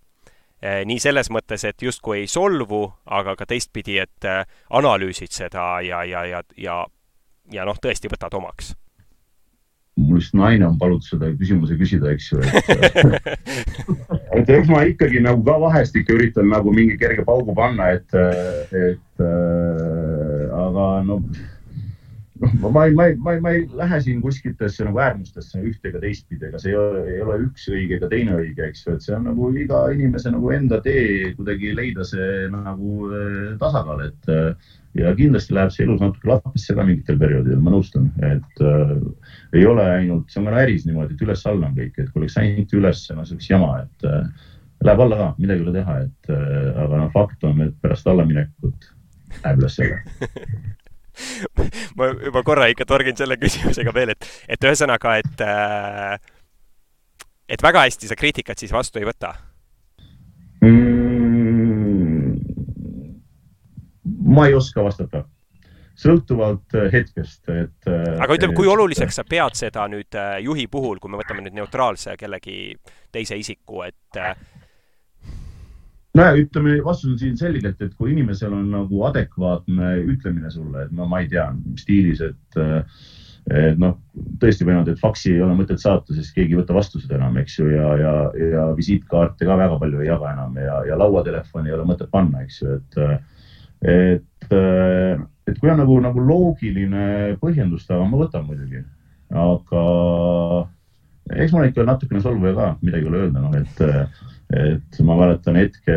eh, nii selles mõttes, et justkui ei solvu, aga ka teistpidi, et eh, analüüsid seda ja, ja, ja, ja, ja noh, tõesti võtad omaks. Mul vist naine on palunud seda küsimuse küsida, eks ju, et et eks ma ikkagi nagu ka vahest ikka üritan nagu mingi kerge paugu panna, et, et äh, aga no ma, ma ei, ma ei, ma ei, ma ei lähe siin kuskiltesse nagu äärmustesse ühte ega teistpidi, ega see ei ole, ei ole üks õige ega teine õige, eks ju, et see on nagu iga inimese nagu enda tee kuidagi leida see nagu eh, tasakaal, et eh, ja kindlasti läheb see elus natuke lappesse ka mingitel perioodidel, ma nõustun, et äh, ei ole ainult, see on ka äris niimoodi, et üles-alla on kõik, et kui oleks ainult üles, no see oleks jama, et äh, läheb alla ka, midagi ei ole teha, et äh, aga noh, fakt on, et pärast allaminekut läheb üles jälle ma juba korra ikka torgin selle küsimusega veel, et, et ühesõnaga, et, äh, et väga hästi sa kriitikat siis vastu ei võta mm,? ma ei oska vastata, sõltuvalt äh, hetkest, et. Äh, aga ütleme, kui oluliseks sa pead seda nüüd juhi puhul, kui me võtame nüüd neutraalse kellegi teise isiku, et nojah, ütleme, vastus on siin selgelt, et kui inimesel on nagu adekvaatne ütlemine sulle, et no ma ei tea, stiilis, et et noh, tõesti või noh, et faksi ei ole mõtet saata, sest keegi ei võta vastu seda enam, eks ju, ja, ja, ja visiitkaarte ka väga palju ei jaga enam ja, ja lauatelefoni ei ole mõtet panna, eks ju, et, et, et kui on nagu, nagu loogiline põhjendus taga, ma võtan muidugi, aga eks ma olen ikka natukene solvuja ka, midagi ei ole öelda, noh, et et ma mäletan hetke,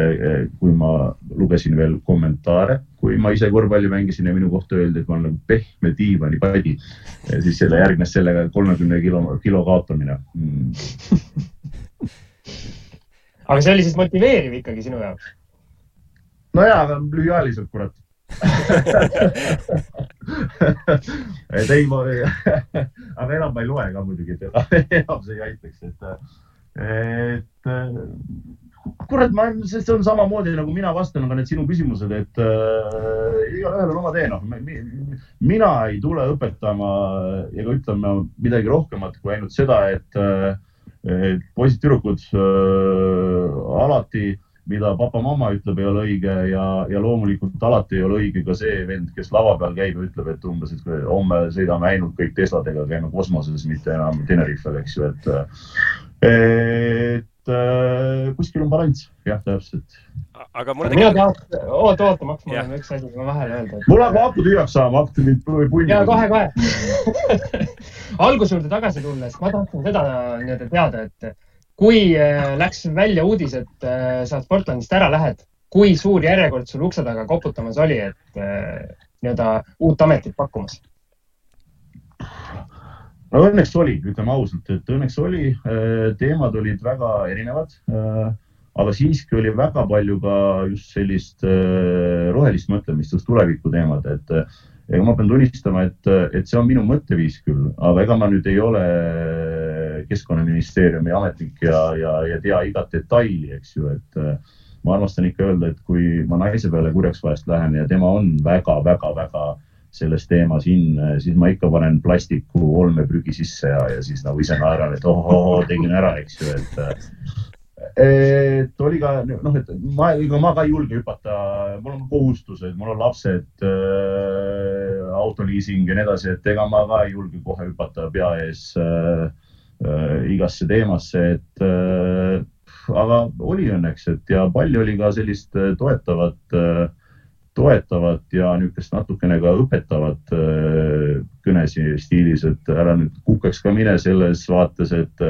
kui ma lugesin veel kommentaare, kui ma ise korvpalli mängisin ja minu kohta öeldi, et ma olen pehme diivanipadi. siis selle järgnes sellega kolmekümne kilo, kilo kaotamine mm. aga see oli siis motiveeriv ikkagi sinu jaoks? no jaa, aga lühiajaliselt, kurat et ei, ma, aga enam ma ei loe ka muidugi, et enam see ei aitaks, et et äh, kurat, ma, see on samamoodi nagu mina vastan ka need sinu küsimused, et äh, igalühel on oma tee, noh. mina ei tule õpetama ega ütlema midagi rohkemat kui ainult seda, et, äh, et poisid-tüdrukud äh, alati mida papa-mamma ütleb, ei ole õige ja, ja loomulikult alati ei ole õige ka see vend, kes lava peal käib ja ütleb, et umbes, et homme sõidame ainult kõik Tesladega, käime kosmoses, mitte enam Tenerifel, eks ju, et et äh, kuskil on balanss, jah, täpselt. aga mulle tegelikult. mina tahaks, oota, oota, Maks, mul on üks asi, mis ma vahele öelda et.... mul hakkab aku tühjaks saama, hakkas mind punni. ja kohe, kohe alguse juurde tagasi tulles, ma tahtsin seda nii-öelda teada, et kui äh, läks välja uudis, et äh, sa Sportlandist ära lähed, kui suur järjekord sul ukse taga koputamas oli, et äh, nii-öelda uut ametit pakkumas? No õnneks oli, ütleme ausalt, et õnneks oli, äh, teemad olid väga erinevad. Äh, aga siiski oli väga palju ka just sellist äh, rohelist mõtlemist, just tuleviku teemad, et ega ma pean tunnistama, et, et see on minu mõtteviis küll, aga ega ma nüüd ei ole keskkonnaministeeriumi ametnik ja, ja, ja tea igat detaili, eks ju, et ma armastan ikka öelda, et kui ma naise peale kurjaks vahest lähen ja tema on väga-väga-väga selles teemas in, siis ma ikka panen plastiku olmeprügi sisse ja, ja siis nagu ise naeran, et ohoh, tegin ära, eks ju, et. et oli ka noh, et ma, ega ma ka ei julge hüpata, mul on kohustused, mul on lapsed äh,, autoliising ja nii edasi, et ega ma ka ei julge kohe hüpata pea ees äh, äh, igasse teemasse, et äh, aga oli õnneks, et ja palju oli ka sellist toetavat äh, toetavat ja niisugust natukene ka õpetavat äh, kõnesi stiilis, et ära nüüd kukeks ka mine selles vaates, et,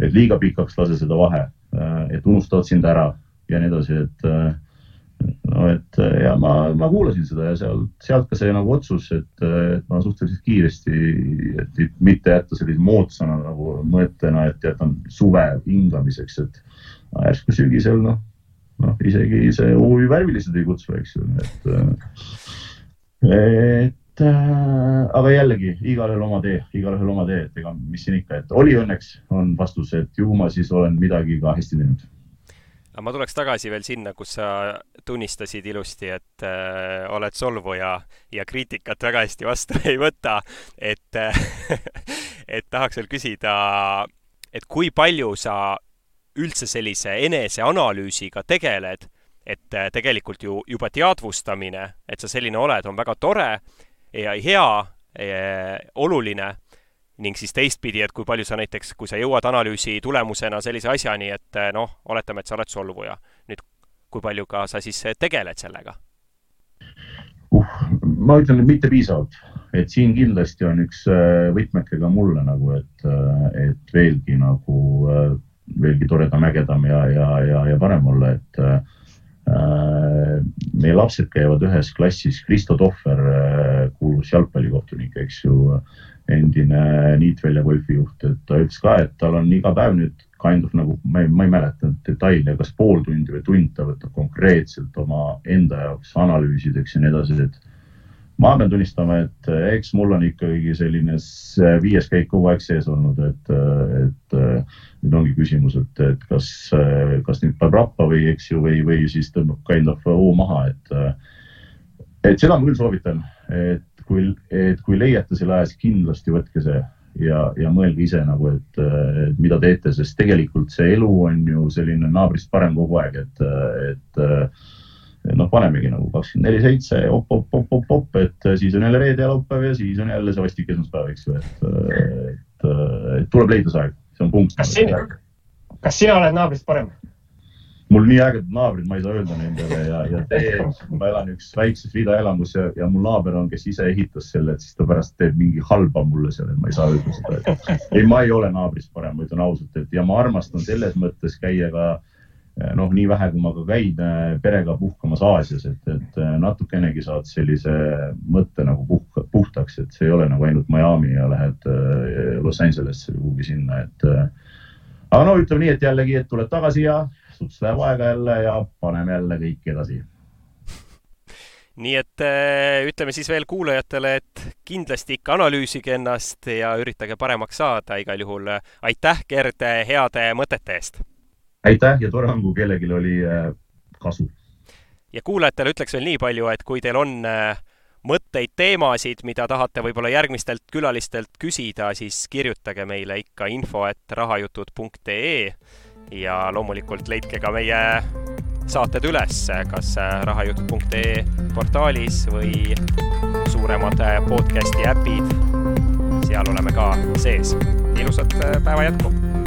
et liiga pikaks lase seda vahe, äh, et unustavad sind ära ja nii edasi, et äh, no et ja ma, ma kuulasin seda ja seal, sealt ka see nagu otsus, et ma suhteliselt kiiresti, et mitte jätta sellise moodsana nagu mõttena, et jätan suve hingamiseks, et järsku sügisel noh noh, isegi see UV värvilised ei kutsu, eks ju, et, et äh, aga jällegi igalühel oma tee, igalühel oma tee, et ega mis siin ikka, et oli õnneks, on vastus, et ju ma siis olen midagi ka hästi teinud aga ma tuleks tagasi veel sinna, kus sa tunnistasid ilusti, et äh, oled solvuja ja kriitikat väga hästi vastu ei võta. et äh, et tahaks veel küsida, et kui palju sa üldse sellise eneseanalüüsiga tegeled, et äh, tegelikult ju juba teadvustamine, et sa selline oled, on väga tore ja hea, äh, oluline ning siis teistpidi, et kui palju sa näiteks, kui sa jõuad analüüsi tulemusena sellise asjani, et äh, noh, oletame, et sa oled solvuja. nüüd, kui palju ka sa siis tegeled sellega? uh,? ma ütlen, et mitte piisavalt, et siin kindlasti on üks võtmeke ka mulle nagu, et, et veelgi nagu, veelgi toredam, ägedam ja, ja, ja, ja parem olla, et meie lapsed käivad ühes klassis, Kristo Tohver, kuulus jalgpallikohtunik, eks ju, endine Niitvälja golfijuht, et ta ütles ka, et tal on iga päev nüüd kind of nagu, ma ei, ma ei mäleta detaile, kas pool tundi või tund ta võtab konkreetselt oma enda jaoks analüüsideks ja nii edasi, et ma pean tunnistama, et eks mul on ikkagi selline viies käik kogu aeg sees olnud, et, et nüüd ongi küsimus, et, et kas, kas nüüd peab rappa või eks ju, või, või siis tõmbab kind of hoo maha, et, et seda ma küll soovitan, et kui, et kui leiate selle aja, siis kindlasti võtke see ja, ja mõelge ise nagu, et, et mida teete, sest tegelikult see elu on ju selline naabrist parem kogu aeg, et, et noh, panemegi nagu kakskümmend neli seitse, op, op, op, op, op, et siis on jälle reede ja laupäev ja siis on jälle see vastik esmaspäev, eks ju, et, et, et tuleb leida see aeg, see on punkt. kas sina, kas sina oled naabrist parem? mul nii ägedad naabrid, ma ei saa öelda nendele ja, ja tee, ma elan üks väikses ridaelamus ja, ja mul naaber on, kes ise ehitas selle, et siis ta pärast teeb mingi halba mulle seal, et ma ei saa öelda seda. ei, ma ei ole naabrist parem, ma ütlen ausalt, et ja ma armastan selles mõttes käia ka noh, nii vähe, kui ma ka käin perega puhkamas Aasias, et, et natukenegi saad sellise mõtte nagu puh, puhtaks, et see ei ole nagu ainult Miami ja lähed Los Angelesse või kuhugi sinna, et aga no ütleme nii, et jällegi, et tuled tagasi ja suts läheb aega jälle ja paneme jälle kõik edasi. nii et ütleme siis veel kuulajatele, et kindlasti ikka analüüsige ennast ja üritage paremaks saada, igal juhul aitäh, Gerd, heade mõtete eest! Aitäh ja tore on, kui kellelgi oli äh, kasu. ja kuulajatele ütleks veel nii palju, et kui teil on äh, mõtteid, teemasid, mida tahate võib-olla järgmistelt külalistelt küsida, siis kirjutage meile ikka info et rahajutud.ee ja loomulikult leidke ka meie saated üles, kas rahajutud.ee portaalis või suuremad podcasti äpid. seal oleme ka sees. ilusat päeva jätku!